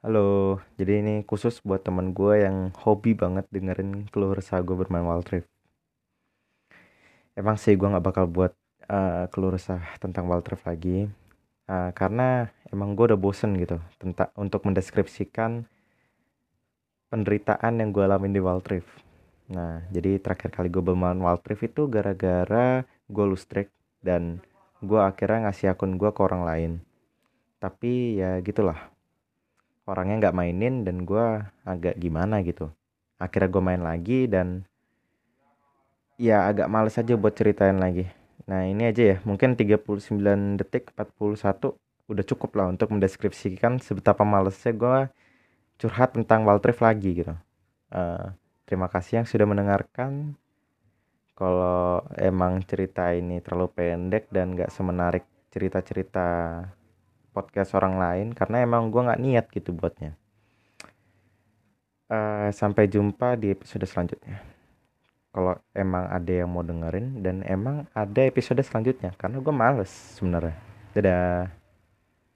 Halo, jadi ini khusus buat temen gue yang hobi banget dengerin keluh resah gue bermain Wild Rift. Emang sih gue nggak bakal buat uh, keluh resah tentang Wild Rift lagi, uh, karena emang gue udah bosen gitu tentang untuk mendeskripsikan penderitaan yang gue alamin di Wild Rift. Nah, jadi terakhir kali gue bermain Wild Rift itu gara-gara gue lose track dan gue akhirnya ngasih akun gue ke orang lain. Tapi ya gitulah orangnya nggak mainin dan gue agak gimana gitu. Akhirnya gue main lagi dan ya agak males aja buat ceritain lagi. Nah ini aja ya mungkin 39 detik 41 udah cukup lah untuk mendeskripsikan sebetapa malesnya gue curhat tentang Waltrif lagi gitu. Uh, terima kasih yang sudah mendengarkan. Kalau emang cerita ini terlalu pendek dan gak semenarik cerita-cerita podcast orang lain karena emang gue nggak niat gitu buatnya. Uh, sampai jumpa di episode selanjutnya. Kalau emang ada yang mau dengerin dan emang ada episode selanjutnya karena gue males sebenarnya. Dadah